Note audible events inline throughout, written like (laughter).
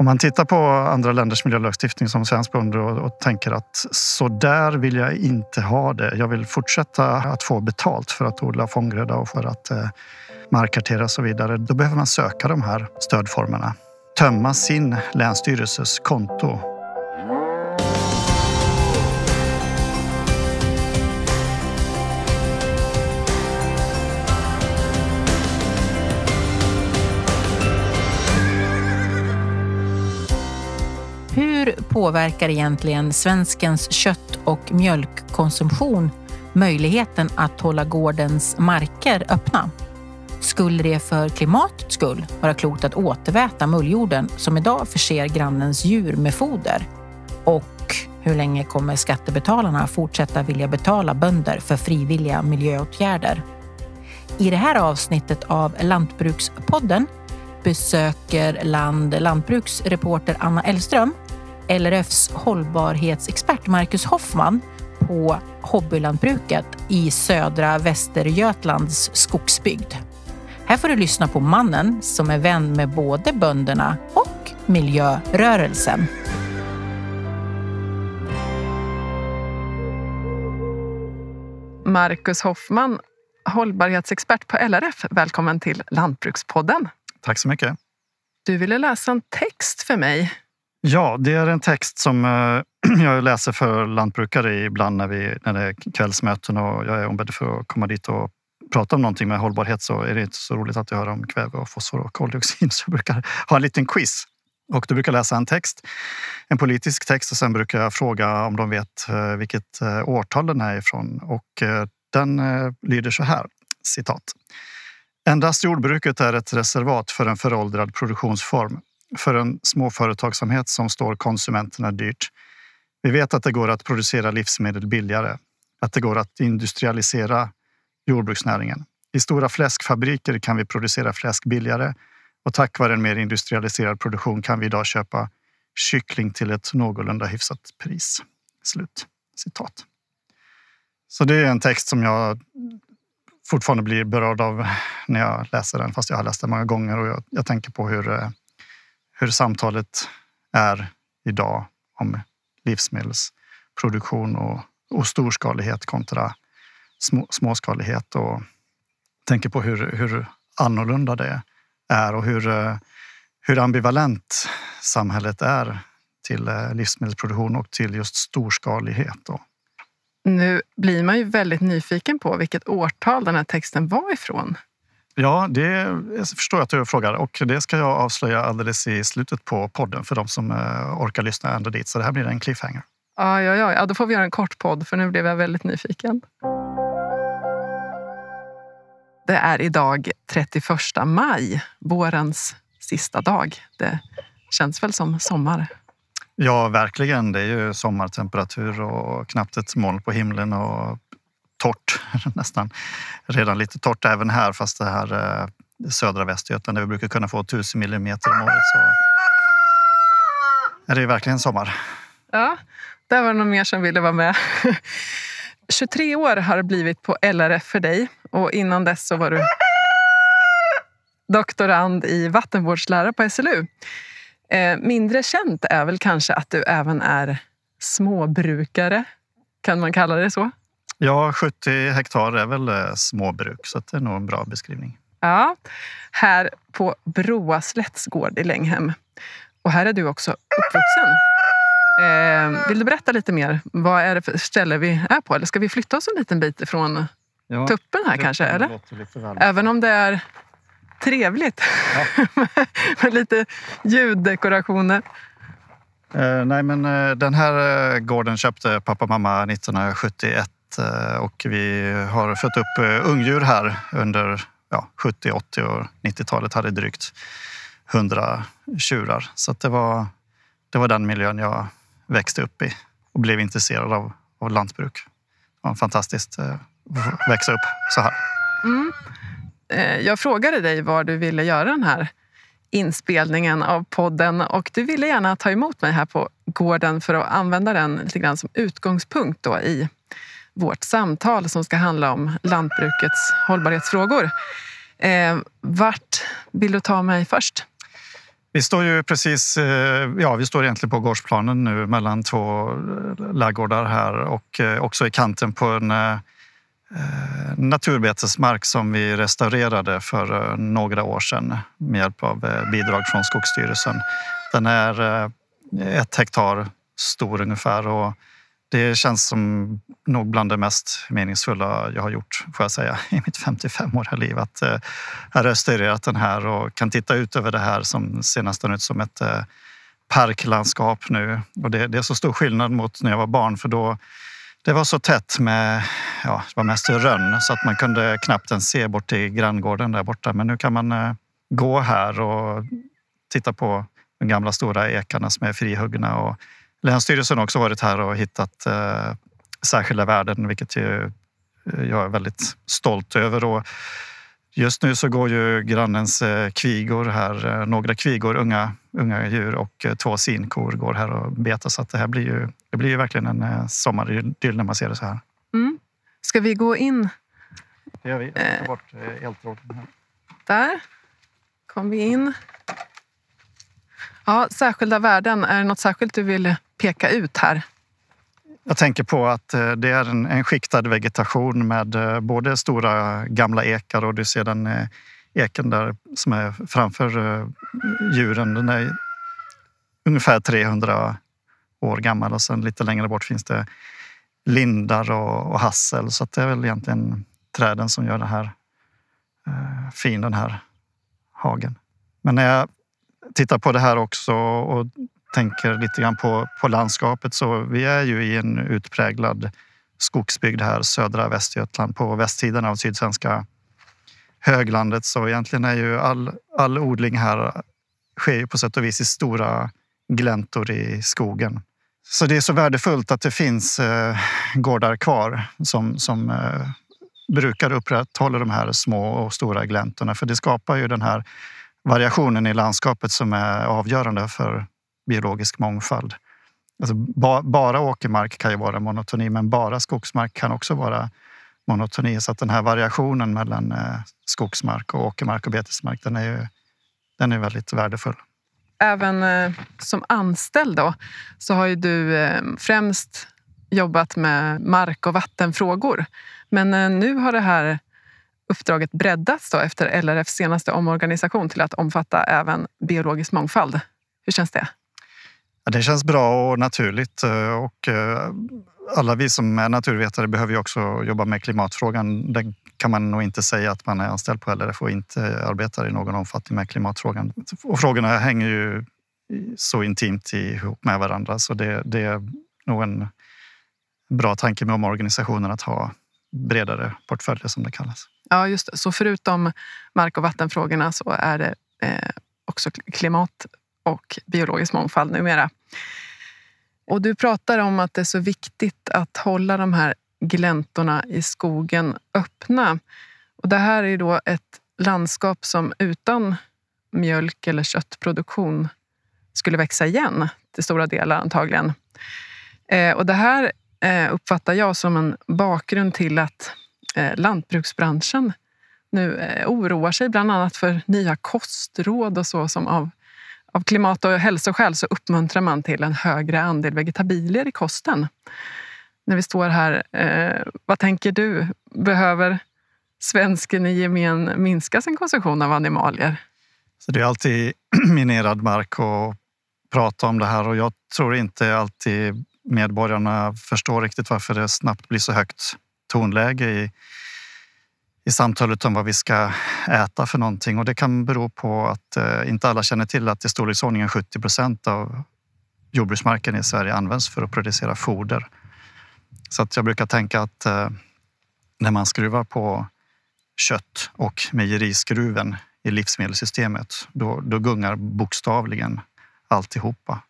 Om man tittar på andra länders miljölagstiftning som svensk bonde och, och tänker att så där vill jag inte ha det. Jag vill fortsätta att få betalt för att odla fånggröda och för att eh, markkartera och så vidare. Då behöver man söka de här stödformerna. Tömma sin länsstyrelses konto påverkar egentligen svenskens kött och mjölkkonsumtion möjligheten att hålla gårdens marker öppna? Skulle det för klimatets skull vara klokt att återväta mulljorden som idag förser grannens djur med foder? Och hur länge kommer skattebetalarna fortsätta vilja betala bönder för frivilliga miljöåtgärder? I det här avsnittet av Lantbrukspodden besöker Land lantbruksreporter Anna Ellström LRFs hållbarhetsexpert Marcus Hoffman på hobbylantbruket i södra Västergötlands skogsbygd. Här får du lyssna på mannen som är vän med både bönderna och miljörörelsen. Marcus Hoffman, hållbarhetsexpert på LRF. Välkommen till Lantbrukspodden. Tack så mycket. Du ville läsa en text för mig. Ja, det är en text som eh, (clears throat) jag läser för lantbrukare ibland när, vi, när det är kvällsmöten och jag är ombedd för att komma dit och prata om någonting med hållbarhet så är det inte så roligt att jag hör om kväve och fosfor och koldioxid. (laughs) Så jag brukar ha en liten quiz. Och då brukar jag läsa en text, en politisk text och sen brukar jag fråga om de vet eh, vilket eh, årtal den är ifrån. Och den lyder så här, citat. Endast jordbruket är ett reservat för en föråldrad produktionsform, för en småföretagsamhet som står konsumenterna dyrt. Vi vet att det går att producera livsmedel billigare, att det går att industrialisera jordbruksnäringen. I stora fläskfabriker kan vi producera fläsk billigare och tack vare en mer industrialiserad produktion kan vi idag köpa kyckling till ett någorlunda hyfsat pris. Slut citat. Så det är en text som jag fortfarande blir berörd av när jag läser den, fast jag har läst den många gånger och jag, jag tänker på hur, eh, hur samtalet är idag om livsmedelsproduktion och, och storskalighet kontra små, småskalighet och tänker på hur, hur annorlunda det är och hur, eh, hur ambivalent samhället är till eh, livsmedelsproduktion och till just storskalighet. Nu blir man ju väldigt nyfiken på vilket årtal den här texten var ifrån. Ja, det jag förstår att du frågar och det ska jag avslöja alldeles i slutet på podden för de som eh, orkar lyssna ända dit. Så det här blir en cliffhanger. Ja, ja, ja. ja då får vi göra en kort podd för nu blev jag väldigt nyfiken. Det är idag 31 maj, vårens sista dag. Det känns väl som sommar? Ja, verkligen. Det är ju sommartemperatur och knappt ett moln på himlen och torrt (laughs) nästan. Redan lite torrt även här, fast det här eh, södra Västergötland där vi brukar kunna få tusen millimeter om året så är det verkligen sommar. Ja, där var det någon mer som ville vara med. (laughs) 23 år har det blivit på LRF för dig och innan dess så var du doktorand i vattenvårdslära på SLU. Eh, mindre känt är väl kanske att du även är småbrukare. Kan man kalla det så? Ja, 70 hektar är väl eh, småbruk, så det är nog en bra beskrivning. Ja, här på Broa slättsgård i Länghem. Och här är du också uppvuxen. Eh, vill du berätta lite mer? Vad är det för ställe vi är på? Eller ska vi flytta oss en liten bit ifrån ja, tuppen här kanske? Eller? Även om det är trevligt ja. (laughs) med lite ljuddekorationer. Eh, nej, men eh, den här eh, gården köpte pappa och mamma 1971 eh, Eh, och vi har fött upp eh, ungdjur här under ja, 70, 80 och 90-talet. hade drygt 100 tjurar. Så det, var, det var den miljön jag växte upp i och blev intresserad av, av lantbruk. Det var fantastiskt eh, att växa upp så här. Mm. Jag frågade dig var du ville göra den här inspelningen av podden och du ville gärna ta emot mig här på gården för att använda den lite grann som utgångspunkt då i vårt samtal som ska handla om lantbrukets hållbarhetsfrågor. Eh, vart vill du ta mig först? Vi står ju precis, eh, ja vi står egentligen på gårdsplanen nu mellan två eh, här och eh, också i kanten på en eh, naturbetesmark som vi restaurerade för några år sedan med hjälp av bidrag från Skogsstyrelsen. Den är ett hektar stor ungefär och det känns som nog bland det mest meningsfulla jag har gjort, får jag säga, i mitt 55-åriga liv. Att eh, har restaurerat den här och kan titta ut över det här som ser nästan ut som ett eh, parklandskap nu. Och det, det, är så stor skillnad mot när jag var barn för då det var så tätt med, ja, det var mest rönn så att man kunde knappt ens se bort till granngården där borta. Men nu kan man eh, gå här och titta på de gamla stora ekarna som är frihuggna och Länsstyrelsen har också varit här och hittat eh, särskilda värden, vilket ju, eh, jag är väldigt stolt över. Och just nu så går ju grannens eh, kvigor här, eh, några kvigor, unga, unga djur och två sinkor går här och betar. Så att det här blir ju, det blir ju verkligen en sommaridyll när man ser det så här. Mm. Ska vi gå in? Det gör vi. Ta bort eltråden. Här. Där kom vi in. Ja, särskilda värden, är det något särskilt du vill peka ut här? Jag tänker på att eh, det är en, en skiktad vegetation med eh, både stora gamla ekar och du ser den eh, eken där som är framför djuren. Den är ungefär 300 år gammal och sen lite längre bort finns det lindar och, och hassel. Så det är väl egentligen träden som gör det här fin, den här hagen. Men när jag tittar på det här också och tänker lite grann på, på landskapet så vi är ju i en utpräglad skogsbygd här, södra Västergötland på västsidan av sydsvenska höglandet. Så egentligen är ju all, all odling här sker ju på sätt och vis i stora gläntor i skogen. Så det är så värdefullt att det finns eh, gårdar kvar som, som eh, brukar upprätthålla de här små och stora gläntorna. För det skapar ju den här variationen i landskapet som är avgörande för biologisk mångfald. Alltså ba, bara åkermark kan ju vara monotoni, men bara skogsmark kan också vara monotoni. Så att den här variationen mellan eh, skogsmark och åkermark och betesmark, den är ju den är väldigt värdefull. Även eh, som anställd då, så har ju du eh, främst jobbat med mark och vattenfrågor. Men nu har det här uppdraget breddats då efter LRFs senaste omorganisation till att omfatta även biologisk mångfald. Hur känns det? Ja, det känns bra och naturligt eh, och eh, alla vi som är naturvetare behöver ju också jobba med klimatfrågan. Den kan man nog inte säga att man är anställd på LRF och inte arbetar i någon omfattning med klimatfrågan. Och frågorna hänger ju så intimt ihop med varandra så det, det är nog en bra tanke med omorganisationen att ha bredare portföljer som det kallas. Ja, just det. Så förutom mark och vattenfrågorna så är det eh, också klimat och biologisk mångfald numera. Och du pratar om att det är så viktigt att hålla de här gläntorna i skogen öppna. Och det här är då ett landskap som utan mjölk eller köttproduktion skulle växa igen till stora delar antagligen. Eh, och det här eh, uppfattar jag som en bakgrund till att eh, lantbruksbranschen nu oroar sig bland annat för nya kostråd och så som av av klimat och hälsoskäl så uppmuntrar man till en högre andel vegetabilier i kosten. När vi står här, eh, vad tänker du? Behöver svensken i gemen minska sin konsumtion av animalier? Så det är alltid (clears throat) minerad mark att prata om det här och jag tror inte alltid medborgarna förstår riktigt varför det snabbt blir så högt tonläge i i samtalet om vad vi ska äta för någonting. Och det kan bero på att eh, inte alla känner till att i storleksordningen 70 procent av jordbruksmarken i Sverige används för att producera foder. Så att jag brukar tänka att eh, när man skruvar på kött och mejeriskruven i livsmedelssystemet, då, då gungar bokstavligen alltihopa.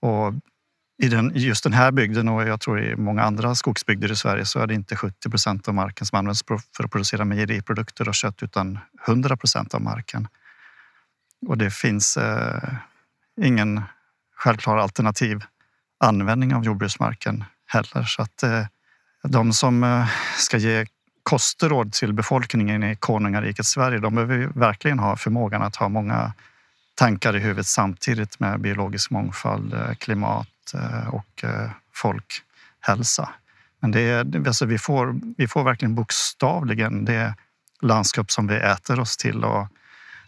Och i den, just den här bygden och jag tror i många andra skogsbygder i Sverige så är det inte 70 procent av marken som används för att producera mejeriprodukter och kött utan 100 procent av marken. Och det finns eh, ingen självklar alternativ användning av jordbruksmarken heller. Så att eh, de som eh, ska ge kostråd till befolkningen i konungariket Sverige, de behöver verkligen ha förmågan att ha många tankar i huvudet samtidigt med biologisk mångfald, eh, klimat och folkhälsa. Men det är, alltså vi, får, vi får verkligen bokstavligen det landskap som vi äter oss till. Och...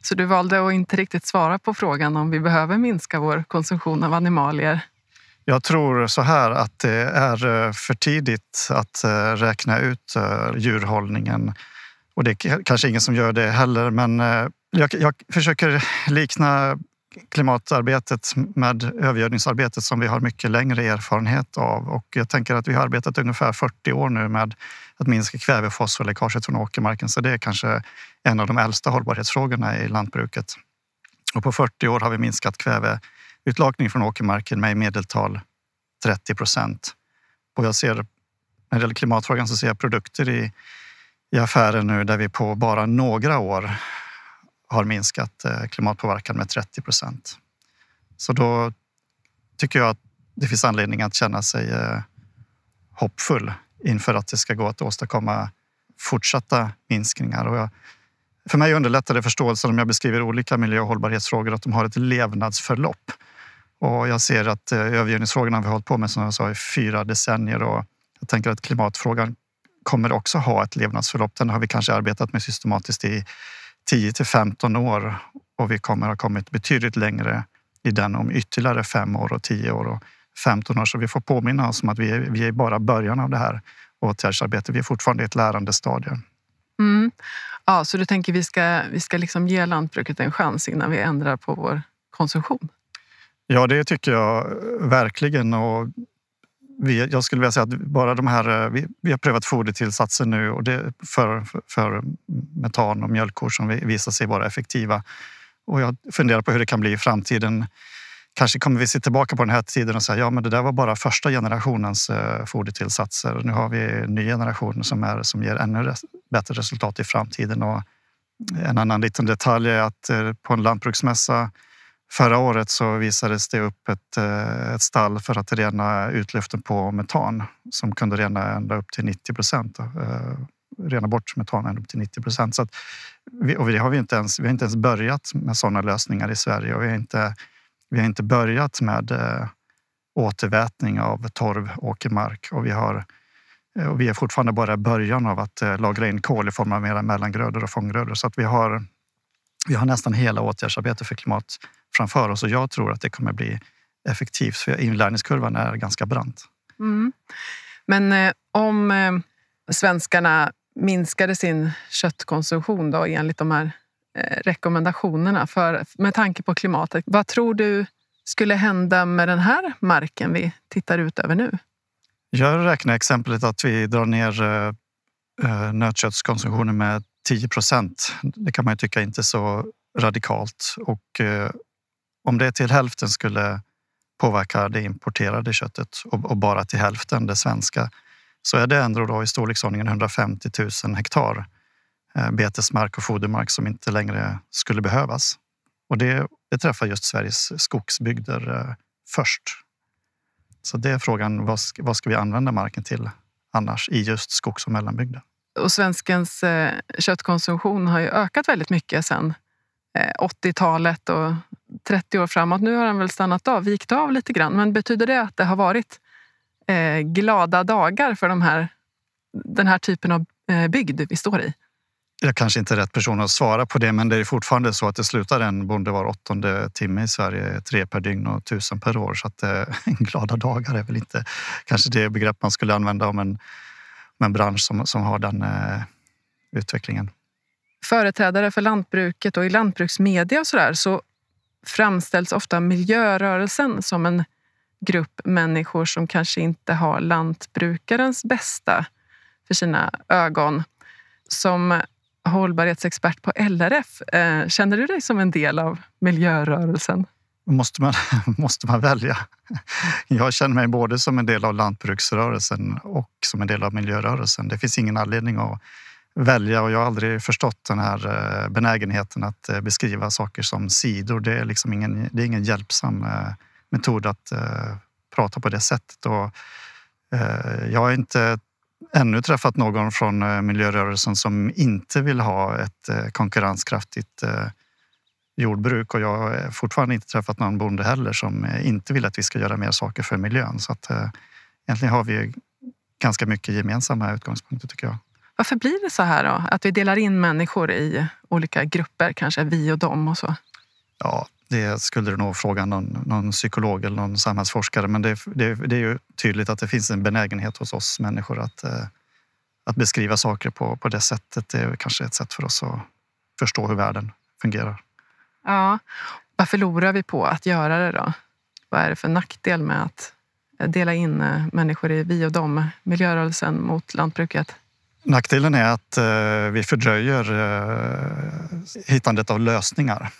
Så du valde att inte riktigt svara på frågan om vi behöver minska vår konsumtion av animalier? Jag tror så här att det är för tidigt att räkna ut djurhållningen. Och det är kanske ingen som gör det heller, men jag, jag försöker likna klimatarbetet med övergödningsarbetet som vi har mycket längre erfarenhet av. Och jag tänker att vi har arbetat ungefär 40 år nu med att minska kväve och fosforläckaget från åkermarken. Så det är kanske en av de äldsta hållbarhetsfrågorna i lantbruket. Och på 40 år har vi minskat kväveutlakning från åkermarken med i medeltal 30 procent. Och jag ser, när det gäller klimatfrågan så ser jag produkter i, i affären nu där vi på bara några år har minskat eh, klimatpåverkan med 30 procent. Så då tycker jag att det finns anledning att känna sig eh, hoppfull inför att det ska gå att åstadkomma fortsatta minskningar. Och jag, för mig underlättar det förståelsen om jag beskriver olika miljö och hållbarhetsfrågor att de har ett levnadsförlopp. Och jag ser att eh, övergödningsfrågorna har vi hållit på med som jag sa i fyra decennier och jag tänker att klimatfrågan kommer också ha ett levnadsförlopp. Den har vi kanske arbetat med systematiskt i 10 till 15 år och vi kommer ha kommit betydligt längre i den om ytterligare fem år och 10 år och 15 år. Så vi får påminna oss om att vi är, vi är bara början av det här åtgärdsarbetet. Vi är fortfarande i ett lärandestadie. Mm. Ja, så du tänker vi ska, vi ska liksom ge lantbruket en chans innan vi ändrar på vår konsumtion? Ja, det tycker jag verkligen. Och vi, jag skulle vilja säga att bara de här, eh, vi, vi har prövat fodertillsatser nu och det för, för, metan och mjölkkor som visar sig vara effektiva. Och jag funderar på hur det kan bli i framtiden. Kanske kommer vi se tillbaka på den här tiden och säga ja, men det där var bara första generationens eh, fodertillsatser. Nu har vi en ny generation som, är, som ger ännu res, bättre resultat i framtiden. Och en annan liten detalj är att eh, på en lantbruksmässa Förra året så visades det upp ett, eh, ett stall för att rena utluften på metan som kunde rena ända upp till 90 procent. Eh, rena bort metan ända upp till 90 procent. Vi, och vi har, vi, inte ens, vi har inte ens börjat med sådana lösningar i Sverige och vi har inte, vi har inte börjat med eh, återvätning av torv åkermark och vi har och vi är fortfarande bara i början av att lagra in kol i form av mera mellangrödor och fånggrödor. Så att vi har, vi har nästan hela åtgärdsarbetet för klimat framför oss och jag tror att det kommer bli effektivt för inlärningskurvan är ganska brant. Mm. Men eh, om eh, svenskarna minskade sin köttkonsumtion då, enligt de här eh, rekommendationerna för, med tanke på klimatet. Vad tror du skulle hända med den här marken vi tittar ut över nu? Jag räknar exemplet att vi drar ner eh, eh nötköttskonsumtionen med 10 procent. Det kan man ju tycka inte så radikalt och eh, om det till hälften skulle påverka det importerade köttet och, bara till hälften det svenska så är det ändå då i storleksordningen 150 000 hektar eh, betesmark och fodermark som inte längre skulle behövas. Och det, det träffar just Sveriges skogsbygder eh, först. Så det är frågan, vad ska, vad ska vi använda marken till annars i just skogs och mellanbygder? Och svenskens eh, köttkonsumtion har ju ökat väldigt mycket sedan 80-talet och 30 år framåt. Nu har den väl stannat av, vikt av lite grann. Men betyder det att det har varit eh, glada dagar för de här, den här typen av eh, bygd vi står i? Jag kanske inte är rätt person att svara på det, men det är fortfarande så att det slutar en bonde var åttonde timme i Sverige, tre per dygn och tusen per år. Så att eh, (laughs) glada dagar är väl inte kanske det begrepp man skulle använda om en, om en bransch som, som har den eh, utvecklingen. Företrädare för lantbruket och i lantbruksmedia och så, där, så framställs ofta miljörörelsen som en grupp människor som kanske inte har lantbrukarens bästa för sina ögon. Som hållbarhetsexpert på LRF, eh, känner du dig som en del av miljörörelsen? Måste man, (laughs) måste man välja? Jag känner mig både som en del av lantbruksrörelsen och som en del av miljörörelsen. Det finns ingen anledning att välja och jag har aldrig förstått den här eh, benägenheten att eh, beskriva saker som sidor. Det är liksom ingen, det är ingen hjälpsam eh, metod att prata på det sättet. Och jag har inte ännu träffat någon från miljörörelsen som inte vill ha ett konkurrenskraftigt jordbruk och jag har fortfarande inte träffat någon bonde heller som inte vill att vi ska göra mer saker för miljön. Så att, egentligen har vi ganska mycket gemensamma utgångspunkter tycker jag. Varför blir det så här då? Att vi delar in människor i olika grupper, kanske vi och dem och så? Ja, det skulle du nog fråga någon, någon psykolog eller någon samhällsforskare. Men det, det, det, är ju tydligt att det finns en benägenhet hos oss människor att, eh, att beskriva saker på, på det sättet. Det är kanske ett sätt för oss att förstå hur världen fungerar. Ja, vad förlorar vi på att göra det då? Vad är det för nackdel med att dela in eh, människor i vi och dem? Miljörörelsen mot lantbruket? Nackdelen är att eh, vi fördröjer eh, hittandet av lösningar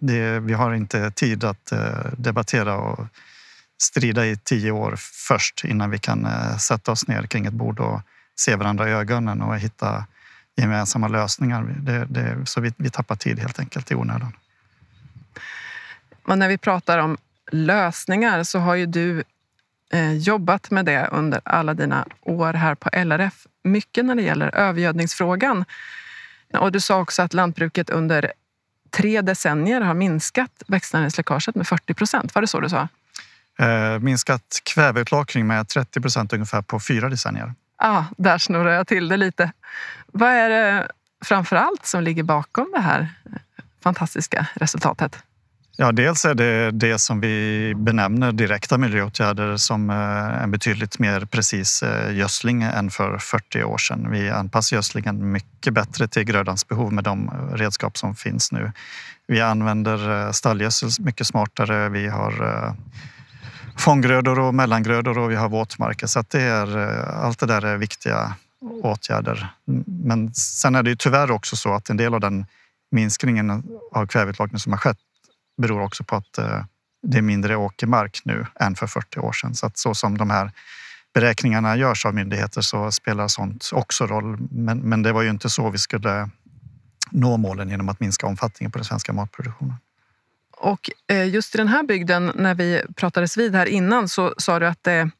det, vi har inte tid att eh, debattera och strida i tio år först innan vi kan sätta oss ner kring ett bord och se varandra i ögonen och hitta gemensamma lösningar. Det, det, så vi, vi tappar tid helt enkelt i onödan. Och när vi pratar om lösningar så har ju du jobbat med det under alla dina år här på LRF. Mycket när det gäller övergödningsfrågan. Och du sa också att lantbruket under tre decennier har minskat växtnäringsläckaget med 40 procent. Var det så du sa? Eh, minskat kväveutlakning med 30 procent ungefär på fyra decennier. ah, där snurrar jag till det lite. Vad är det framför allt som ligger bakom det här fantastiska resultatet? Ja, dels är det det som vi benämner direkta miljöåtgärder som eh, en betydligt mer precis eh, gödsling än för 40 år sedan. Vi anpassar gödslingen mycket bättre till grödans behov med de eh, redskap som finns nu. Vi använder stallgödsel mycket smartare. Vi har fånggrödor och mellangrödor och vi har våtmarker. Så att det är, allt det där är viktiga åtgärder. Men sen är det ju tyvärr också så att en del av den minskningen av kväveutlakning som har skett beror också på att eh, det är mindre åkermark nu än för 40 år sedan. Så att så som de här beräkningarna görs av myndigheter så spelar sånt också roll. Men, men det var ju inte så vi skulle nå målen genom att minska omfattningen på den svenska matproduktionen. Och eh, just i den här bygden, när vi pratades vid här innan, så sa du att det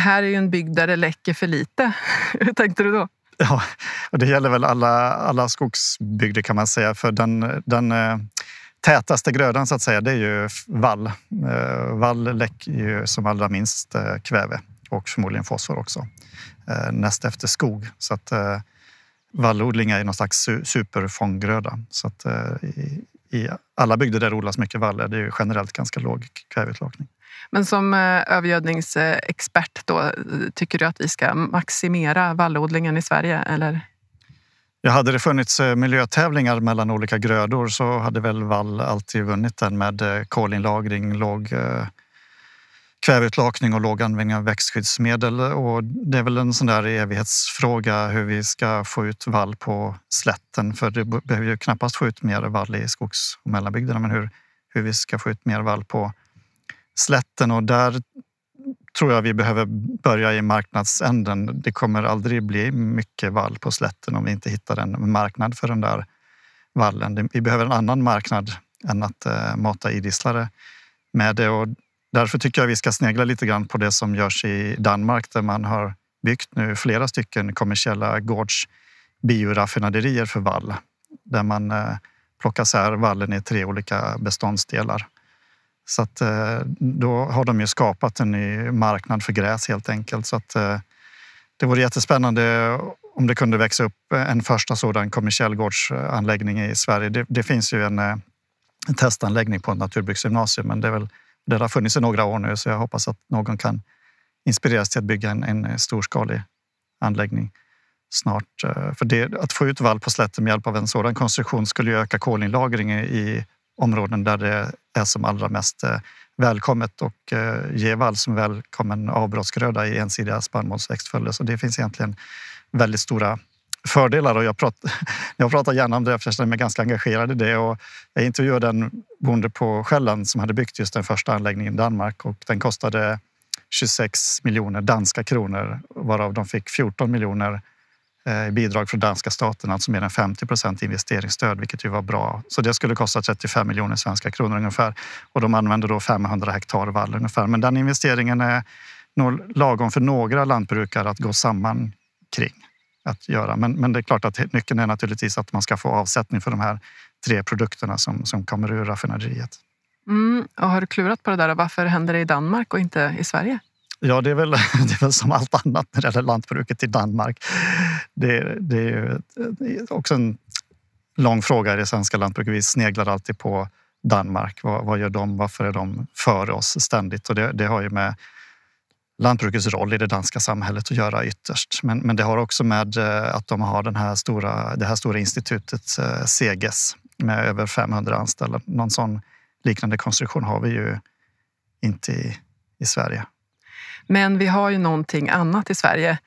här är ju en bygd där det läcker för lite. (laughs) Hur tänkte du då? Ja, och det gäller väl alla, alla skogsbygder kan man säga. För den, den eh, tätaste grödan så att säga, det är ju vall. Eh, vall läcker ju som allra minst eh, kväve och förmodligen fosfor också. Eh, näst efter skog. Så att vallodling är någon slags superfånggröda. Så att i, i alla bygder där det odlas mycket vall är det ju generellt ganska låg kväveutlakning. Men som övergödningsexpert då, tycker du att vi ska maximera vallodlingen i Sverige? Eller? Ja, hade det funnits eh, miljötävlingar mellan olika grödor så hade väl vall alltid vunnit den med eh, kolinlagring, låg eh, kväveutlakning och låg användning av växtskyddsmedel. Och det är väl en sån där evighetsfråga hur vi ska få ut vall på slätten. För det behöver ju knappast få ut mer vall i skogs och mellanbygderna. Men hur, hur vi ska få ut mer vall på slätten och där tror jag vi behöver börja i marknadsänden. Det kommer aldrig bli mycket vall på slätten om vi inte hittar en marknad för den där vallen. Vi behöver en annan marknad än att eh, mata idisslare med det. Och därför tycker jag vi ska snegla lite grann på det som görs i Danmark där man har byggt nu flera stycken kommersiella gårds bioraffinaderier för vall där man eh, plockar isär vallen i tre olika beståndsdelar. Så att, eh, då har de ju skapat en ny marknad för gräs helt enkelt. Så att, eh, det vore jättespännande om det kunde växa upp en första sådan kommersiell gårdsanläggning i Sverige. Det, det finns ju en, eh, en, testanläggning på ett naturbruksgymnasium men det, är väl, det har funnits i några år nu så jag hoppas att någon kan inspireras till att bygga en, en storskalig anläggning snart. För det, att få ut vall på slätten med hjälp av en sådan konstruktion skulle ju öka kolinlagring i områden där det är som allra mest eh, välkommet och eh, ge vall som välkommen avbrottsgröda i ensidiga spannmålsväxtföljder. Så det finns egentligen väldigt stora fördelar och jag pratar, (laughs) jag pratar gärna om det för jag känner mig ganska engagerad i det. Och jag intervjuade en bonde på Själland som hade byggt just den första anläggningen i Danmark och den kostade 26 miljoner danska kronor varav de fick 14 miljoner Eh, bidrag från danska staten, alltså mer än 50 procent investeringsstöd, vilket ju var bra. Så det skulle kosta 35 miljoner svenska kronor ungefär och de använder då 500 hektar vall ungefär. Men den investeringen är nog lagom för några lantbrukare att gå samman kring att göra. Men, men det är klart att nyckeln är naturligtvis att man ska få avsättning för de här tre produkterna som, som kommer ur raffinaderiet. Mm, och har du klurat på det där? Varför händer det i Danmark och inte i Sverige? Ja, det är, väl, (laughs) det är väl som allt annat när det gäller lantbruket i Danmark. Det, det är också en lång fråga i det svenska lantbruket. Vi sneglar alltid på Danmark. Vad, vad gör de? Varför är de före oss ständigt? Och det, det har ju med lantbrukets roll i det danska samhället att göra ytterst. Men, men det har också med eh, att de har den här stora, det här stora institutet eh, Seges med över 500 anställda. Någon sån liknande konstruktion har vi ju inte i, i Sverige. Men vi har ju någonting annat i Sverige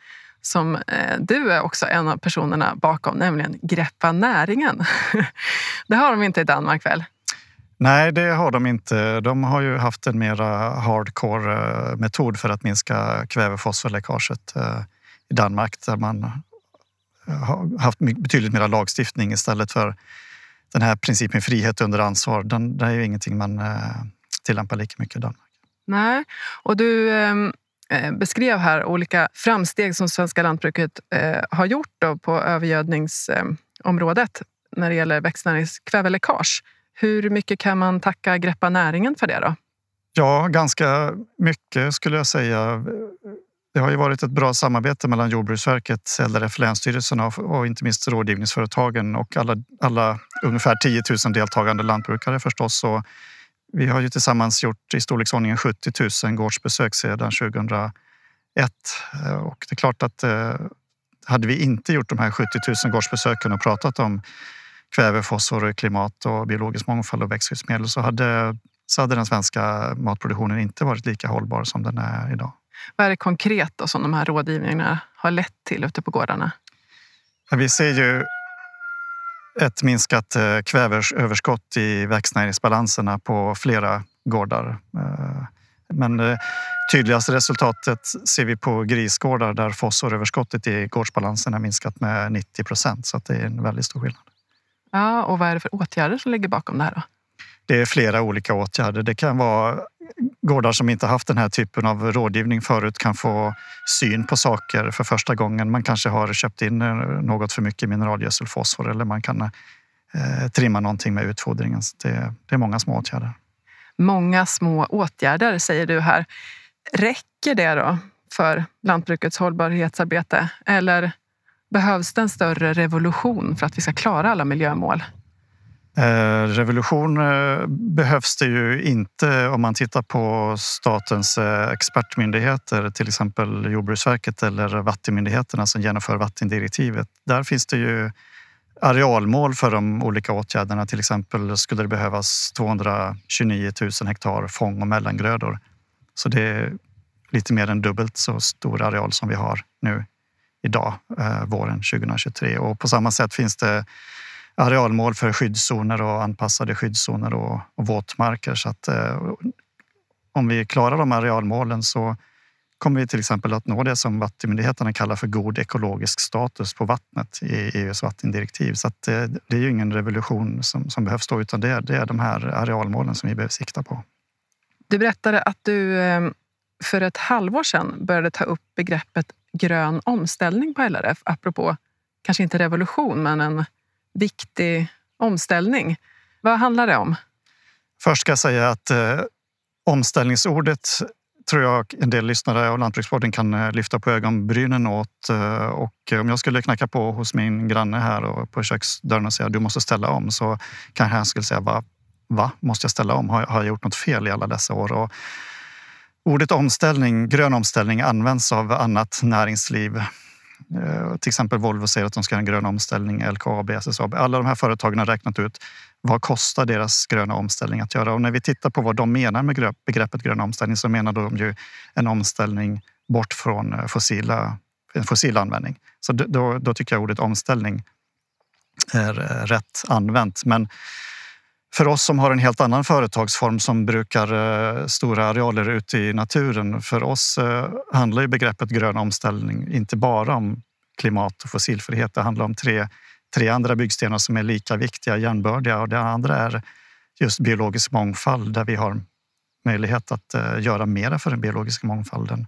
som eh, du är också en av personerna bakom, nämligen Greppa näringen. (laughs) det har de inte i Danmark väl? Nej, det har de inte. De har ju haft en mer hardcore eh, metod för att minska kvävefosforläckaget eh, i Danmark där man har haft betydligt mer lagstiftning istället för den här principen frihet under ansvar. Den, det är ju ingenting man tillämpar lika mycket i Danmark. Nej, och du ehm, Eh, Eh, beskrev här olika framsteg som svenska lantbruket eh, har gjort på övergödningsområdet eh, när det gäller växtnäringskväveläckage. Hur mycket kan man tacka Greppa näringen för det? då? Ja, ganska mycket skulle jag säga. Det har ju varit ett bra samarbete mellan Jordbruksverket, LRF, länsstyrelserna och inte minst rådgivningsföretagen och alla, alla ungefär 10 000 deltagande lantbrukare förstås. Och vi har ju tillsammans gjort i storleksordningen 70 000 gårdsbesök sedan 2001. Eh, och det är klart att eh, hade vi inte gjort de här 70 000 gårdsbesöken och pratat om kväve, fosfor, klimat och biologisk mångfald och växtskyddsmedel så hade, så hade den svenska matproduktionen inte varit lika hållbar som den är idag. Vad är det konkret då som de här rådgivningarna har lett till ute på gårdarna? Vi ser ju ett minskat eh, kväveöverskott i växtnäringsbalanserna på flera gårdar. Eh, men det tydligaste resultatet ser vi på grisgårdar där fosforöverskottet i gårdsbalansen har minskat med 90 procent. Så det är en väldigt stor skillnad. Ja, och vad är det för åtgärder som ligger bakom det här? Då? Det är flera olika åtgärder. Det kan vara gårdar som inte haft den här typen av rådgivning förut kan få syn på saker för första gången. Man kanske har köpt in eh, något för mycket mineralgödsel, fosfor eller man kan eh, trimma någonting med utfodringen. Det, det är många små åtgärder. Många små åtgärder säger du här. Räcker det då för lantbrukets hållbarhetsarbete eller behövs det en större revolution för att vi ska klara alla miljömål? Eh, revolution eh, behövs det ju inte om man tittar på statens eh, expertmyndigheter, till exempel Jordbruksverket eller vattenmyndigheterna som genomför vattendirektivet. Där finns det ju arealmål för de olika åtgärderna. Till exempel skulle det behövas 229 000 hektar fång och mellangrödor. Så det är lite mer än dubbelt så stor areal som vi har nu idag, våren 2023. Och på samma sätt finns det arealmål för skyddszoner och anpassade skyddszoner och, och våtmarker. Så att, eh, om vi klarar de arealmålen så kommer vi till exempel att nå det som vattenmyndigheterna kallar för god ekologisk status på vattnet i EUs vattendirektiv. Så att, eh, det är ju ingen revolution som, som behövs då, utan det är, det är de här arealmålen som vi behöver sikta på. Du berättade att du eh, för ett halvår sedan började ta upp begreppet grön omställning på LRF, apropå kanske inte revolution, men en viktig omställning. Vad handlar det om? Först ska jag säga att eh, omställningsordet tror jag en del lyssnare av lantbruksvården kan eh, lyfta på ögonbrynen åt. Eh, och eh, om jag skulle knacka på hos min granne här och på köksdörren och säga du måste ställa om så kanske han skulle säga va? va? Måste jag ställa om? Har jag, har jag gjort något fel i alla dessa år? Och ordet omställning, grön omställning används av annat näringsliv Eh, till exempel Volvo säger att de ska ha en grön omställning, LKAB, SSAB. Alla de här företagen har räknat ut vad kostar deras gröna omställning att göra? Och när vi tittar på vad de menar med begreppet grön omställning så menar de ju en omställning bort från eh, fossila, fossil användning. Så då, då tycker jag ordet omställning är eh, rätt använt. Men för oss som har en helt annan företagsform som brukar eh, stora arealer ute i naturen. För oss eh, handlar ju begreppet grön omställning inte bara om klimat och fossilfrihet. Det handlar om tre, tre andra byggstenar som är lika viktiga, jämnbördiga. Och det andra är just biologisk mångfald där vi har möjlighet att eh, göra mera för den biologiska mångfalden.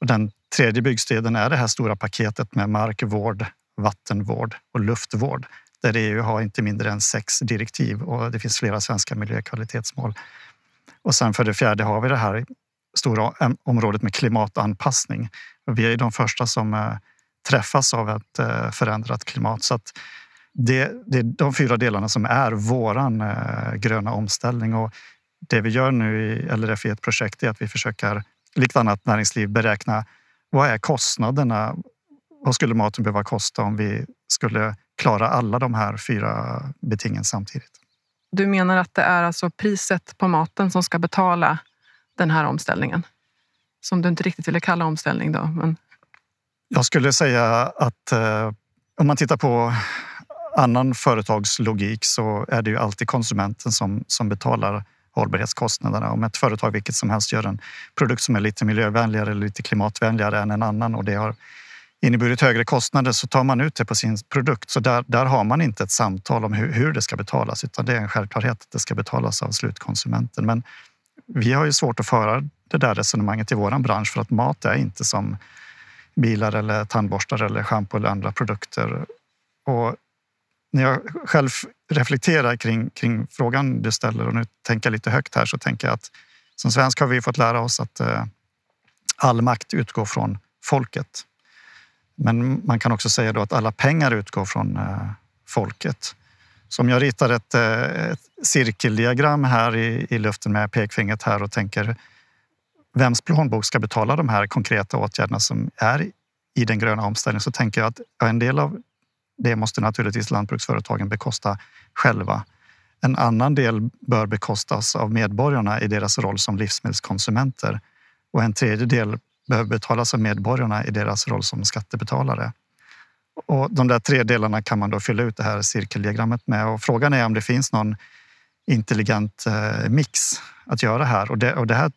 Och den tredje byggstenen är det här stora paketet med markvård, vattenvård och luftvård där EU har inte mindre än sex direktiv och det finns flera svenska miljökvalitetsmål. Och sen för det fjärde har vi det här stora området med klimatanpassning. Vi är de första som eh, träffas av ett eh, förändrat klimat. Så att det, det är de fyra delarna som är våran eh, gröna omställning. Och det vi gör nu i LRF i ett projekt är att vi försöker, likt annat näringsliv, beräkna vad är kostnaderna? Vad skulle maten behöva kosta om vi skulle klara alla de här fyra betingen samtidigt? Du menar att det är alltså priset på maten som ska betala den här omställningen? Som du inte riktigt ville kalla omställning då? Men... Jag skulle säga att eh, om man tittar på annan företagslogik så är det ju alltid konsumenten som, som betalar hållbarhetskostnaderna. Om ett företag vilket som helst gör en produkt som är lite miljövänligare eller lite klimatvänligare än en annan och det har inneburit högre kostnader så tar man ut det på sin produkt. Så där, där har man inte ett samtal om hur, hur det ska betalas utan det är en självklarhet att det ska betalas av slutkonsumenten. Men vi har ju svårt att föra det där resonemanget i vår bransch för att mat är inte som bilar eller tandborstar eller schampo eller andra produkter. Och när jag själv reflekterar kring, kring frågan du ställer och nu tänker lite högt här så tänker jag att som svensk har vi fått lära oss att eh, all makt utgår från folket. Men man kan också säga då att alla pengar utgår från eh, folket. Så om jag ritar ett, eh, ett cirkeldiagram här i, i luften med pekfingret här och tänker vems plånbok ska betala de här konkreta åtgärderna som är i den gröna omställningen så tänker jag att en del av det måste naturligtvis lantbruksföretagen bekosta själva. En annan del bör bekostas av medborgarna i deras roll som livsmedelskonsumenter och en tredje del behöver betalas av medborgarna i deras roll som skattebetalare. Och de där tre delarna kan man då fylla ut det här cirkeldiagrammet med och frågan är om det finns någon intelligent eh, mix att göra här och det, och det här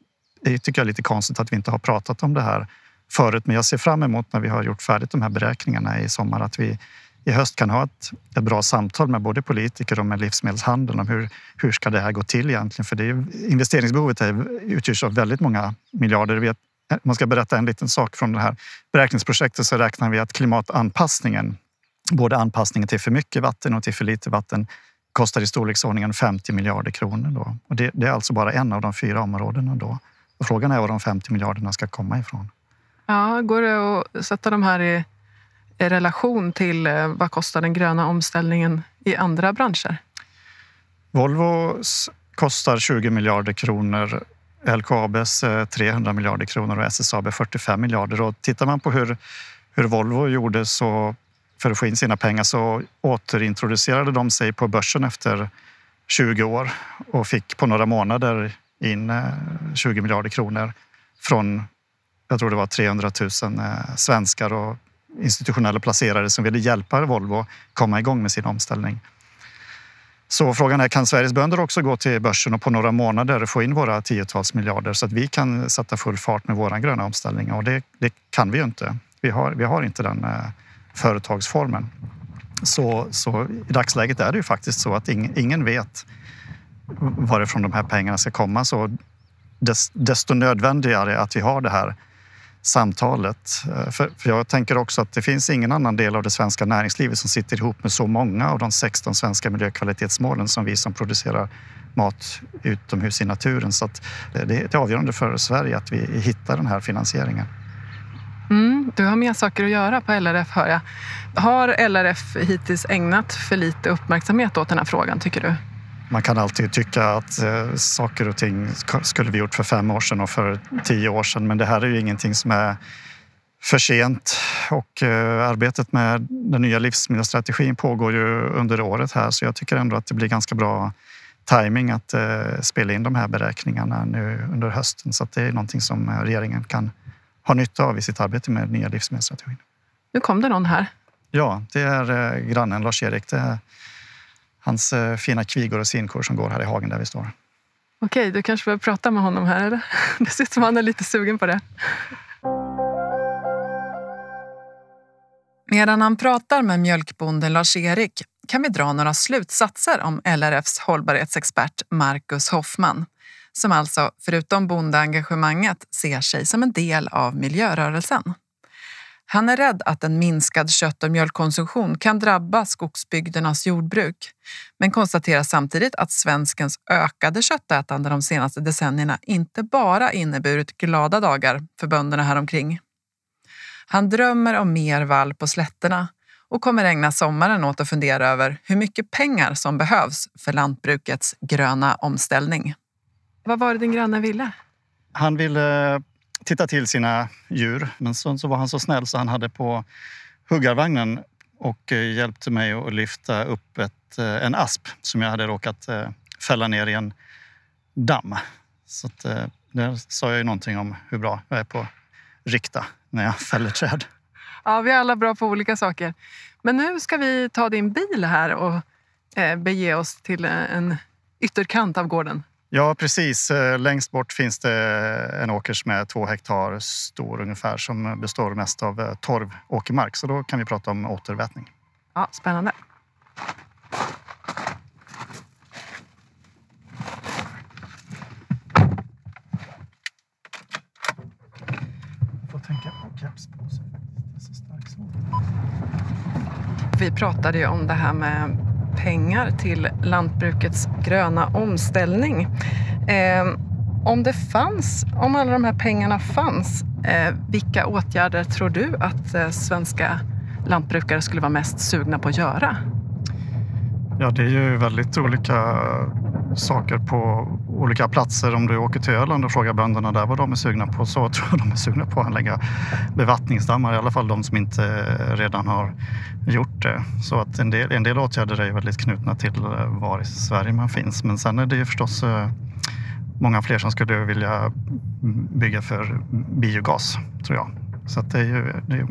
tycker jag är lite konstigt att vi inte har pratat om det här förut, men jag ser fram emot när vi har gjort färdigt de här beräkningarna i sommar att vi i höst kan ha ett, ett bra samtal med både politiker och med livsmedelshandeln om hur, hur ska det här gå till egentligen? För det är, investeringsbehovet är, utgörs av väldigt många miljarder. Vet, man ska berätta en liten sak från det här beräkningsprojektet så räknar vi att klimatanpassningen, både anpassningen till för mycket vatten och till för lite vatten, kostar i storleksordningen 50 miljarder kronor. Då. Och det, det är alltså bara en av de fyra områdena. Då. Och frågan är var de 50 miljarderna ska komma ifrån. Ja, går det att sätta de här i i relation till eh, vad kostar den gröna omställningen i andra branscher? Volvo kostar 20 miljarder kronor, LKABs 300 eh, miljarder kronor och SSAB 45 miljarder. Och tittar man på hur, hur Volvo gjorde så för att få in sina pengar så återintroducerade de sig på börsen efter 20 år och fick på några månader in eh, 20 miljarder kronor från, jag tror det var 300 000 eh, svenskar och institutionella placerare som ville hjälpa Volvo komma igång med sin omställning. Så frågan är, kan Sveriges bönder också gå till börsen och på några månader få in våra tiotals miljarder så att vi kan sätta full fart med vår gröna omställning? Och det, det kan vi ju inte. Vi har, vi har inte den eh, företagsformen. Så, så i dagsläget är det ju faktiskt så att ing, ingen vet varifrån de här pengarna ska komma. Så desto nödvändigare att vi har det här samtalet. Eh, för, för, jag tänker också att det finns ingen annan del av det svenska näringslivet som sitter ihop med så många av de 16 svenska miljökvalitetsmålen som vi som producerar mat utomhus i naturen. Så det, eh, det är avgörande för Sverige att vi hittar den här finansieringen. Mm, du har mer saker att göra på LRF hör jag. Har LRF hittills ägnat för lite uppmärksamhet åt den här frågan tycker du? Man kan alltid tycka att eh, saker och ting skulle vi gjort för fem år sedan och för tio år sedan. Men det här är ju ingenting som är för sent och eh, arbetet med den nya livsmedelsstrategin pågår ju under året här så jag tycker ändå att det blir ganska bra timing att eh, spela in de här beräkningarna nu under hösten så att det är någonting som regeringen kan ha nytta av i sitt arbete med den nya livsmedelsstrategin. Nu kom det någon här. Ja, det är grannen Lars-Erik hans eh, fina kvigor och sinkor som går här i hagen där vi står. Okej, du kanske behöver prata med honom här. Eller? (laughs) Det ser ut som han är lite sugen på det. Medan han pratar med mjölkbonden Lars-Erik kan vi dra några slutsatser om LRFs hållbarhetsexpert Marcus Hoffman som alltså, förutom bondeengagemanget, ser sig som en del av miljörörelsen. Han är rädd att en minskad kött och mjölkkonsumtion kan drabba skogsbygdernas jordbruk, men konstaterar samtidigt att svenskens ökade köttätande de senaste decennierna inte bara inneburit glada dagar för bönderna häromkring. Han drömmer om mer vall på slätterna och kommer ägna sommaren åt att fundera över hur mycket pengar som behövs för lantbrukets gröna omställning. Vad var det din granne ville? Han ville titta till sina djur, men så, så var han så snäll så han hade på huggarvagnen och eh, hjälpte mig att lyfta upp ett, eh, en asp som jag hade råkat eh, fälla ner i en damm. Så att, där sa jag ju någonting om hur bra jag är på att rikta när jag (laughs) fäller träd. Ja, vi är alla bra på olika saker. Men nu ska vi ta din bil här och bege oss till en ytterkant av gården. Ja, precis. Eh, längst bort finns det en åker som är två hektar stor ungefär som består mest av eh, torvåkermark. Så då kan vi prata om återvätning. Ja, spännande. Vi pratade ju om det här med pengar till lantbrukets gröna omställning. Eh, om det fanns, om alla de här pengarna fanns, eh, vilka åtgärder tror du att eh, svenska lantbrukare skulle vara mest sugna på att göra? Ja, det är ju väldigt olika saker på olika platser. Om du åker till Öland och frågar bönderna där vad de är sugna på så (laughs) tror jag de är sugna på att anlägga bevattningsdammar. I alla fall de som inte redan har gjort det. Så att en del, en del åtgärder är väldigt knutna till eh, var i Sverige man finns. Men sen är det ju förstås eh, många fler som skulle vilja bygga för biogas, tror jag. Så att det är ju det är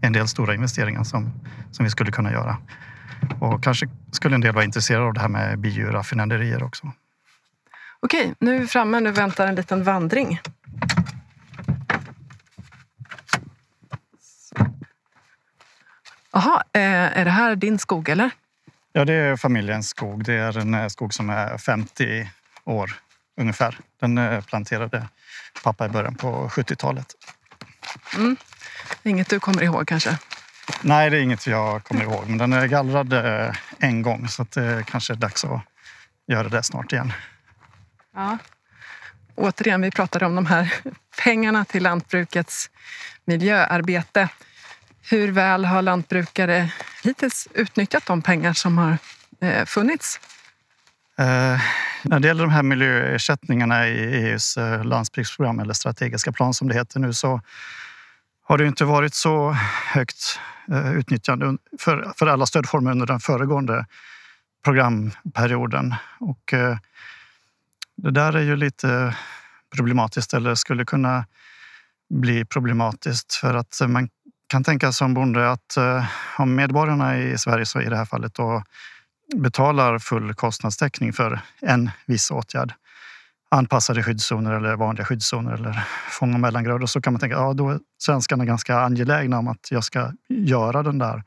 en del stora investeringar som, som vi skulle kunna göra. Och kanske skulle en del vara intresserade av det här med bioraffinaderier också. Okej, nu är vi framme. Nu väntar en liten vandring. Jaha, eh, är det här din skog eller? Ja, det är familjens skog. Det är en eh, skog som är 50 år ungefär. Den eh, planterade pappa i början på 70-talet. Mm. Inget du kommer ihåg kanske? Nej, det är inget jag kommer ihåg. Men den är gallrad en gång så det kanske är dags att göra det snart igen. Ja. Återigen, vi pratade om de här pengarna till lantbrukets miljöarbete. Hur väl har lantbrukare hittills utnyttjat de pengar som har eh, funnits? Eh, när det gäller de här miljöersättningarna i EUs eh, landsbygdsprogram eller strategiska plan som det heter nu så har det inte varit så högt eh, utnyttjande för, för alla stödformer under den föregående programperioden. Och, eh, det där är ju lite problematiskt eller skulle kunna bli problematiskt för att eh, man kan tänka som bonde att om medborgarna i Sverige, så i det här fallet, då betalar full kostnadstäckning för en viss åtgärd, anpassade skyddszoner eller vanliga skyddszoner eller fång och mellangrödor, så kan man tänka att ja, då är svenskarna ganska angelägna om att jag ska göra den där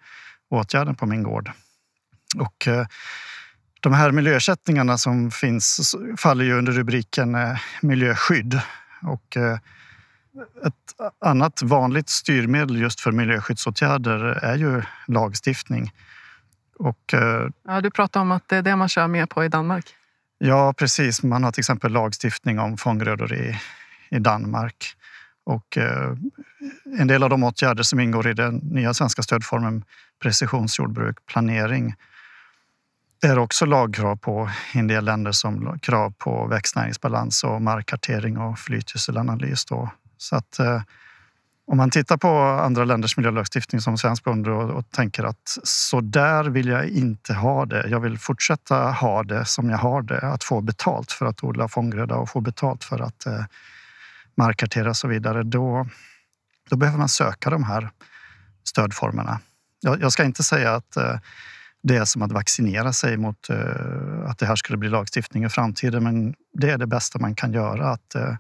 åtgärden på min gård. Och eh, de här miljöersättningarna som finns faller ju under rubriken eh, miljöskydd. Och eh, ett annat vanligt styrmedel just för miljöskyddsåtgärder är ju lagstiftning. Och, ja, du pratar om att det är det man kör mer på i Danmark. Ja, precis. Man har till exempel lagstiftning om fånggrödor i, i Danmark. Och eh, en del av de åtgärder som ingår i den nya svenska stödformen precisionsjordbruk, planering, det är också lagkrav på i en del länder som krav på växtnäringsbalans och markkartering och flytgödselanalys. Då. Så att, eh, om man tittar på andra länders miljölagstiftning som svensk bonde och, och, tänker att så där vill jag inte ha det. Jag vill fortsätta ha det som jag har det. Att få betalt för att odla fånggröda och få betalt för att eh, markkartera och så vidare. Då, då behöver man söka de här stödformerna. Jag, jag ska inte säga att eh, det är som att vaccinera sig mot eh, att det här skulle bli lagstiftning i framtiden. Men det är det bästa man kan göra, att eh,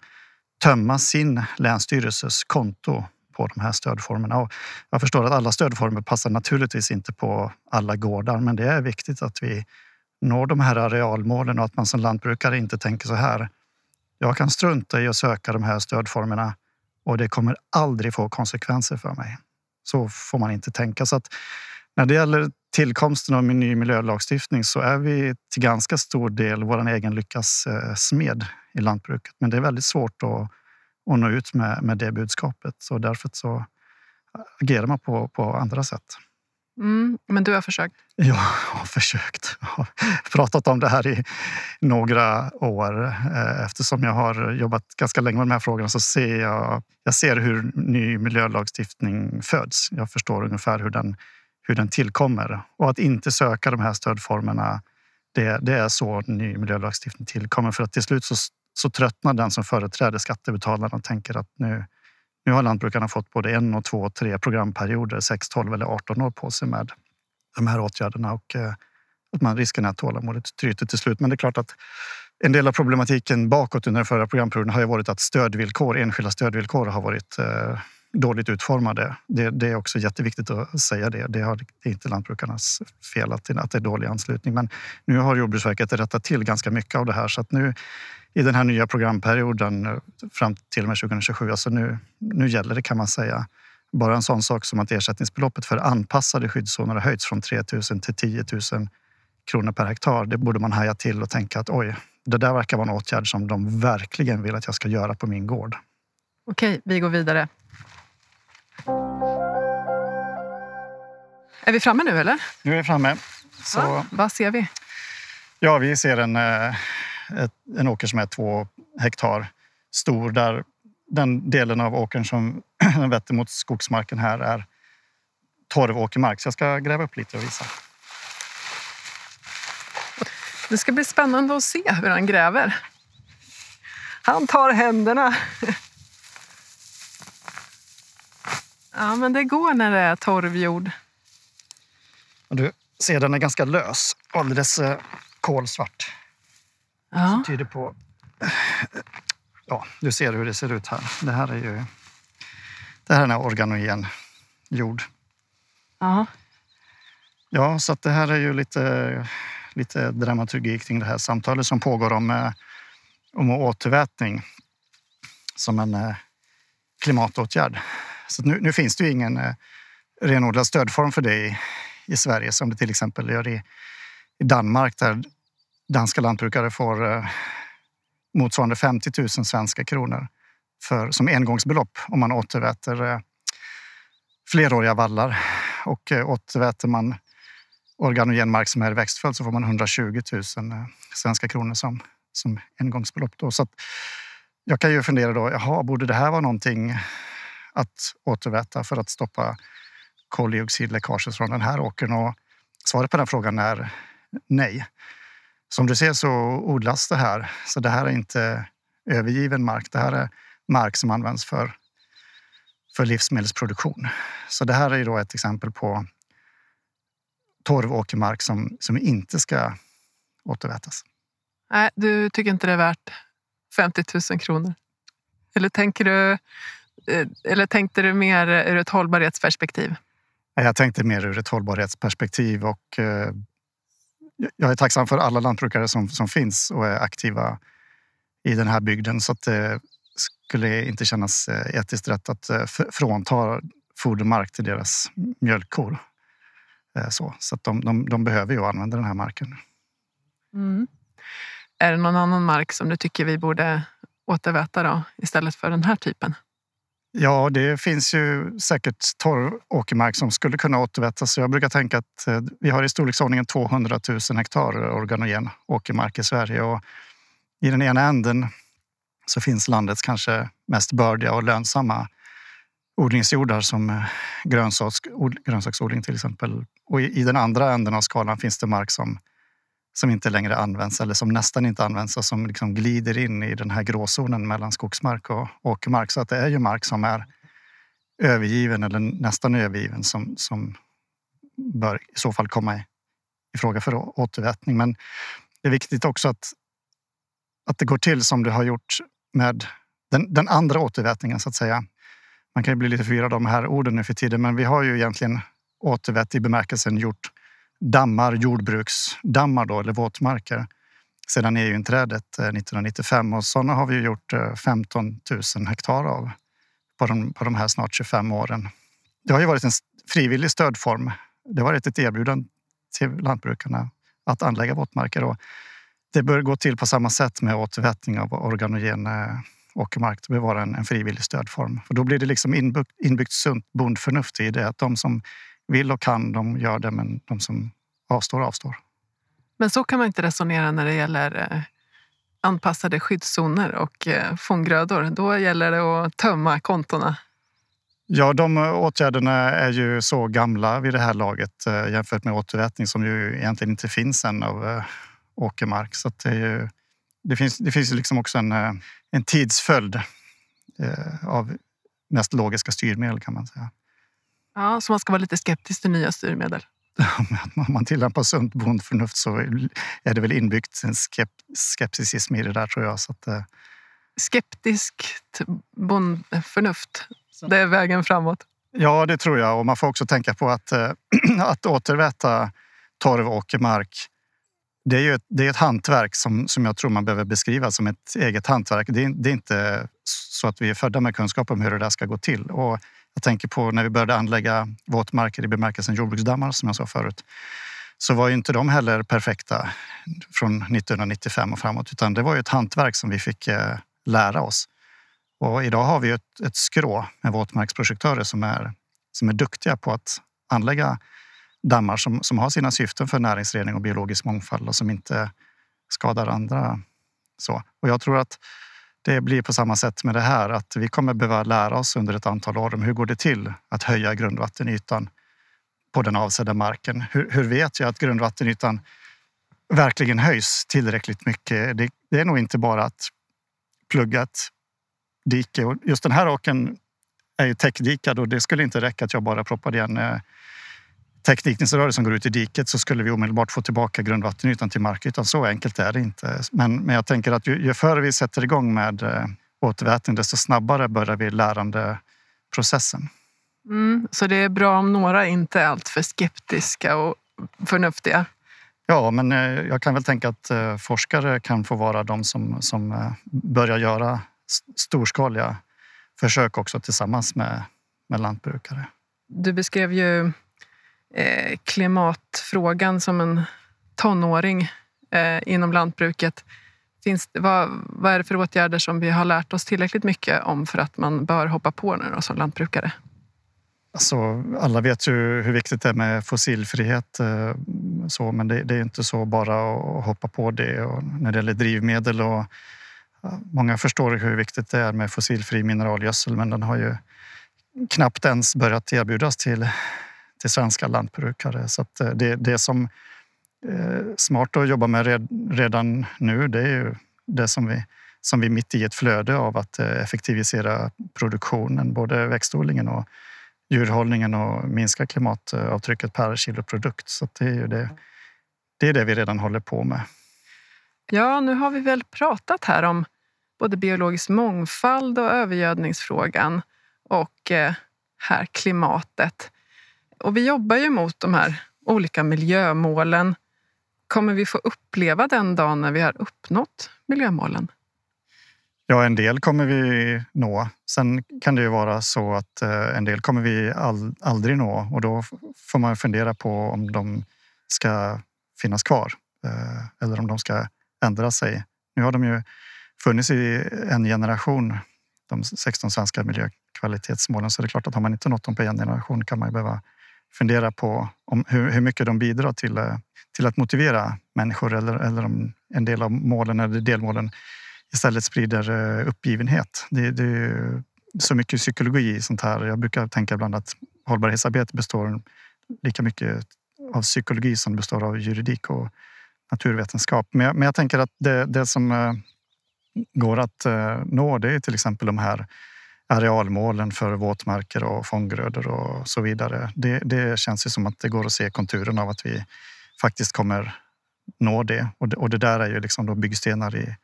tömma sin länsstyrelses konto på de här stödformerna. Och jag förstår att alla stödformer passar naturligtvis inte på alla gårdar, men det är viktigt att vi når de här arealmålen och att man som lantbrukare inte tänker så här. Jag kan strunta i att söka de här stödformerna och det kommer aldrig få konsekvenser för mig. så får man inte tänka. Så att när det gäller tillkomsten av en ny miljölagstiftning så är vi till ganska stor del vår egen lyckas eh, smed i lantbruket. Men det är väldigt svårt att, att nå ut med, med det budskapet. Så därför så agerar man på, på andra sätt. Mm, men du har försökt? Jag har försökt. Jag har pratat om det här i några år. Eh, eftersom jag har jobbat ganska länge med de här frågorna så ser jag, jag ser hur ny miljölagstiftning föds. Jag förstår ungefär hur den, hur den tillkommer. Och att inte söka de här stödformerna, det, det är så ny miljölagstiftning tillkommer. För att till slut så, så tröttnar den som företräder skattebetalarna och tänker att nu, nu har lantbrukarna fått både en och två och tre programperioder, 6, 12 eller 18 år på sig med de här åtgärderna och eh, att man risken är att tålamodet tryter till slut. Men det är klart att en del av problematiken bakåt under den förra programperioden har ju varit att stödvillkor, enskilda stödvillkor har varit eh, dåligt utformade. Det, det, är också jätteviktigt att säga det. Det, har, det är inte lantbrukarnas fel att, att det är dålig anslutning. Men nu har Jordbruksverket rättat till ganska mycket av det här så att nu i den här nya programperioden eh, fram till och med 2027. Alltså nu, nu gäller det kan man säga. Bara en sån sak som att ersättningsbeloppet för anpassade skyddszoner har höjts från 3 000 till 10 000 kronor per hektar. Det borde man haja till och tänka att oj, det där verkar vara en åtgärd som de verkligen vill att jag ska göra på min gård. Okej, vi går vidare. Är vi framme nu eller? Nu är vi framme. Så, ja, vad ser vi? Ja, vi ser en eh, en åker som är två hektar stor där den delen av åkern som (clears throat) vetter mot skogsmarken här är torvåkermark. Så jag ska gräva upp lite och visa. Det ska bli spännande att se hur han gräver. Han tar händerna. (laughs) Ja, men det går när det är torvjord. Du ser, den är ganska lös. Alldeles eh, kolsvart. Ja. Som tyder på... Ja, du ser hur det ser ut här. Det här är ju... Det här är en organogen jord. Ja. Ja, så det här är ju lite, lite dramaturgi kring det här samtalet som pågår om, eh, om återvätning som en eh, klimatåtgärd. Så nu, nu finns det ju ingen renodlad stödform för det i, i Sverige som det till exempel gör i, i Danmark där danska lantbrukare får eh, motsvarande 50 000 svenska kronor för, som engångsbelopp om man återväter eh, fleråriga vallar. Och eh, återväter man organogen mark som är växtföljd så får man 120 000 svenska kronor som, som engångsbelopp. Då. Så jag kan ju fundera då, jaha, borde det här vara någonting att återväta för att stoppa koldioxidläckaget från den här åkern? Och svaret på den frågan är nej. Som du ser så odlas det här. Så det här är inte övergiven mark. Det här är mark som används för, för livsmedelsproduktion. Så det här är då ett exempel på torvåkermark som, som inte ska återvätas. Nej, du tycker inte det är värt 50 000 kronor? Eller tänker du, eh, eller tänkte du mer ur ett hållbarhetsperspektiv? Jag tänkte mer ur ett hållbarhetsperspektiv och eh, jag är tacksam för alla lantbrukare som, som finns och är aktiva i den här bygden så att det skulle inte kännas eh, etiskt rätt att eh, frånta fodermark till deras mjölkkor. Så, så att de, de, de behöver ju använda den här marken. Mm. Är det någon annan mark som du tycker vi borde återväta då, istället för den här typen? Ja, det finns ju säkert torr åkermark som skulle kunna återvätas. Jag brukar tänka att eh, vi har i storleksordningen 200 000 hektar organogen åkermark i Sverige. Och I den ena änden så finns landets kanske mest bördiga och lönsamma odlingsjordar som eh, grönsaks, grönsaksodling till exempel. Och i den andra änden av skalan finns det mark som som inte längre används eller som nästan inte används och som liksom glider in i den här gråzonen mellan skogsmark och åkermark. Så att det är ju mark som är övergiven eller nästan övergiven som, som bör i så fall komma i, i fråga för återvätning. Men det är viktigt också att, att det går till som det har gjort med den, den andra återvätningen så att säga. Man kan ju bli lite förvirrad av de här orden nu för tiden, men vi har ju egentligen återvätt i bemärkelsen gjort dammar, jordbruksdammar då, eller våtmarker sedan EU-inträdet 1995 eh, och sådana har vi gjort eh, 15 000 hektar av på de, på de här snart 25 åren. det har ju varit en frivillig stödform. Det har varit ett erbjudande till lantbrukarna att anlägga våtmarker. Och det bör gå till på samma sätt med återvätning av organogen eh, åkermark. Det bör vara en, en frivillig stödform. För då blir det liksom inbyggt, inbyggt sunt bondförnuft i det. Att de som vill och kan, de gör det. Men de som avstår, avstår. Men så kan man inte resonera när det gäller eh, anpassade skyddszoner och eh, fånggrödor. Då gäller det att tömma kontona. Ja, de åtgärderna är ju så gamla vid det här laget eh, jämfört med återvätning som ju egentligen inte finns än av åkermark. Så det, ju, det, finns, det finns liksom också en, en tidsföljd av mest logiska styrmedel kan man säga. Ja, så man ska vara lite skeptisk till nya styrmedel? (laughs) om man tillämpar sunt bondförnuft så är det väl inbyggt en skepticism i det där tror jag. Så att, eh. Skeptiskt bondförnuft, det är vägen framåt. Ja, det tror jag. Och man får också tänka på att, eh, (clears throat) att återväta torv och åkermark det är ju ett, det är ett hantverk som, som jag tror man behöver beskriva som ett eget hantverk. Det är, det är inte så att vi är födda med kunskap om hur det där ska gå till. Och jag tänker på när vi började anlägga våtmarker i bemärkelsen jordbruksdammar som jag sa förut. Så var ju inte de heller perfekta från 1995 och framåt utan det var ju ett hantverk som vi fick eh, lära oss. Och idag har vi ett, ett skrå med våtmarksprojektörer som är, som är duktiga på att anlägga dammar som, som har sina syften för näringsrening och biologisk mångfald och som inte skadar andra. Så. Och jag tror att det blir på samma sätt med det här, att vi kommer behöva lära oss under ett antal år om hur går det till att höja grundvattenytan på den avsedda marken. Hur, hur vet jag att grundvattenytan verkligen höjs tillräckligt mycket? Det, det, är nog inte bara att plugga ett dike. Och just den här åken är ju täckdikad och det skulle inte räcka att jag bara proppade igen eh, eh, täckdikningsrör som går ut i diket så skulle vi omedelbart få tillbaka grundvattenytan till markytan. Så enkelt är det inte. Men, men jag tänker att ju, ju före vi sätter igång med eh, återvätning desto snabbare börjar vi lärandeprocessen. Mm, så det är bra om några inte är alltför skeptiska och förnuftiga? Ja, men eh, jag kan väl tänka att eh, forskare kan få vara de som, som eh, börjar göra storskaliga försök också tillsammans med, med lantbrukare. Du beskrev ju Eh, klimatfrågan som en tonåring eh, inom lantbruket. Finns, vad, vad är det för åtgärder som vi har lärt oss tillräckligt mycket om för att man bör hoppa på nu då, som lantbrukare? Alltså, alla vet ju hur viktigt det är med fossilfrihet, eh, så, men det, det, är inte så bara att hoppa på det. Och när det gäller drivmedel och Många förstår hur viktigt det är med fossilfri mineralgödsel men den har ju knappt ens börjat erbjudas till till svenska lantbrukare. Så eh, det, det som är smart att jobba med redan nu, det är ju det som vi, som vi är mitt i ett flöde av att eh, effektivisera produktionen, både växtodlingen och djurhållningen och minska klimatavtrycket per kilo produkt. Så det är ju det, det är det vi redan håller på med. Ja, nu har vi väl pratat här om både biologisk mångfald och övergödningsfrågan och här klimatet. Och vi jobbar ju mot de här olika miljömålen. Kommer vi få uppleva den dagen när vi har uppnått miljömålen? Ja, en del kommer vi nå. Sen kan det ju vara så att eh, en del kommer vi aldrig nå och då får man fundera på om de ska finnas kvar eh, eller om de ska ändra sig. Nu har de ju funnits i en generation, de 16 svenska miljökvalitetsmålen, så det är klart att har man inte nått dem på en generation kan man ju behöva fundera på om hur, hur mycket de bidrar till, eh, till att motivera människor eller, eller om en del av målen eller delmålen istället sprider eh, uppgivenhet. Det, det är så mycket psykologi i sånt här. Jag brukar tänka ibland att hållbarhetsarbete består lika mycket av psykologi som består av juridik och naturvetenskap. Men jag, men jag tänker att det, det som eh, går att nå det är till exempel de här arealmålen för våtmarker och fånggrödor och så vidare. Det, det känns ju som att det går att se konturen av att vi faktiskt kommer nå det. Och det, och det där är ju liksom då byggstenar i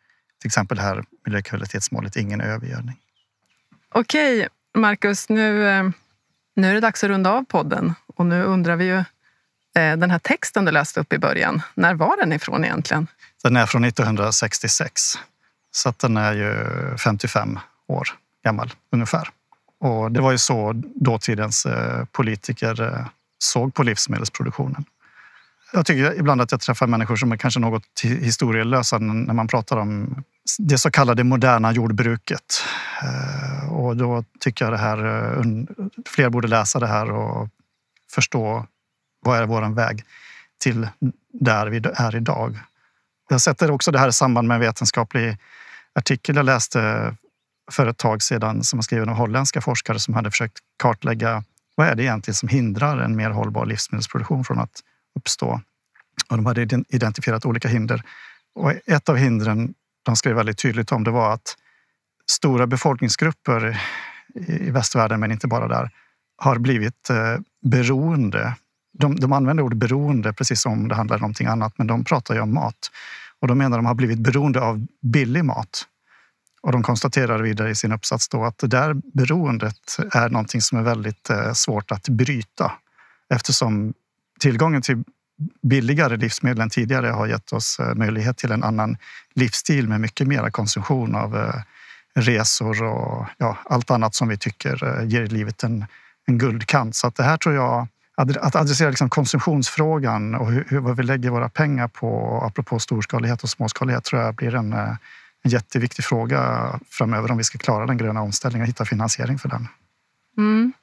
till exempel det här miljökvalitetsmålet ingen övergödning. Okej, Marcus, nu, eh, nu är det dags att runda av podden och nu undrar vi ju eh, den här texten du läste upp i början, när var den ifrån egentligen? Den är från 1966, så den är ju 55 år gammal ungefär. Och det var ju så dåtidens eh, politiker eh, såg på livsmedelsproduktionen. Jag tycker ibland att jag träffar människor som är kanske något historielösa när man pratar om det så kallade moderna jordbruket. Eh, och då tycker jag det här, fler borde läsa det här och förstå vad är vår väg till där vi är idag. Jag sätter också det här i samband med en vetenskaplig artikel jag läste för ett tag sedan som var skriven av holländska forskare som hade försökt kartlägga vad är det egentligen som hindrar en mer hållbar livsmedelsproduktion från att uppstå. Och de hade identifierat olika hinder. Och ett av hindren de skrev väldigt tydligt om det var att stora befolkningsgrupper i västvärlden, men inte bara där, har blivit eh, beroende. De, de använder ordet beroende precis som det handlar om någonting annat, men de pratar ju om mat. Och de menar att de har blivit beroende av billig mat. Och de konstaterar vidare i sin uppsats då att det där beroendet är någonting som är väldigt eh, svårt att bryta eftersom tillgången till billigare livsmedel än tidigare har gett oss eh, möjlighet till en annan livsstil med mycket mera konsumtion av eh, resor och ja, allt annat som vi tycker ger livet en, en guldkant. Så att det här tror jag, att adressera liksom konsumtionsfrågan och hur, hur, vad vi lägger våra pengar på, apropå storskalighet och småskalighet, tror jag blir en en jätteviktig fråga framöver om vi ska klara den gröna omställningen och hitta finansiering för den. Mm.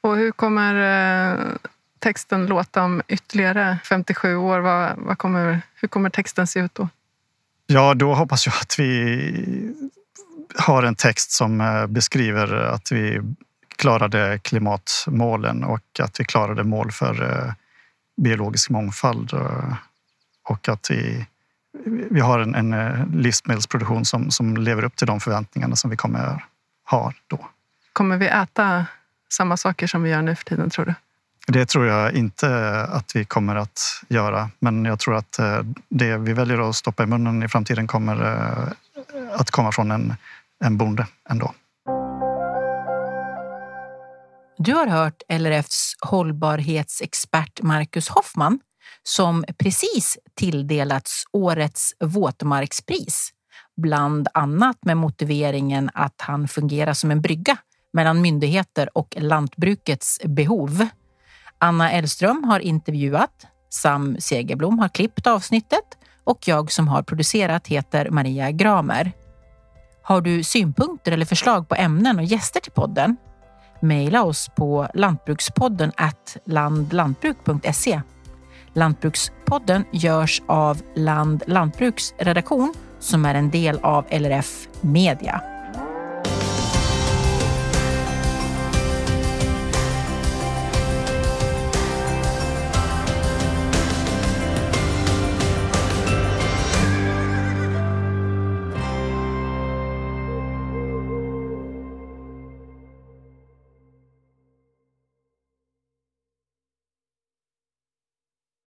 Och hur kommer eh, texten låta om ytterligare 57 år? Vad, vad kommer, hur kommer texten se ut då? Ja, då hoppas jag att vi har en text som eh, beskriver att vi klarade klimatmålen och att vi klarade mål för eh, biologisk mångfald och att vi vi har en, en eh, livsmedelsproduktion som, som lever upp till de förväntningarna som vi kommer ha då. Kommer vi äta samma saker som vi gör nu för tiden, tror du? Det tror jag inte att vi kommer att göra, men jag tror att eh, det vi väljer att stoppa i munnen i framtiden kommer eh, att komma från en, en bonde ändå. Du har hört LRFs hållbarhetsexpert Marcus Hoffman som precis tilldelats årets våtmarkspris. Bland annat med motiveringen att han fungerar som en brygga mellan myndigheter och lantbrukets behov. Anna Elström har intervjuat, Sam Segerblom har klippt avsnittet och jag som har producerat heter Maria Gramer. Har du synpunkter eller förslag på ämnen och gäster till podden? Maila oss på lantbrukspodden landlantbruk.se Lantbrukspodden görs av Land Lantbruks redaktion som är en del av LRF Media.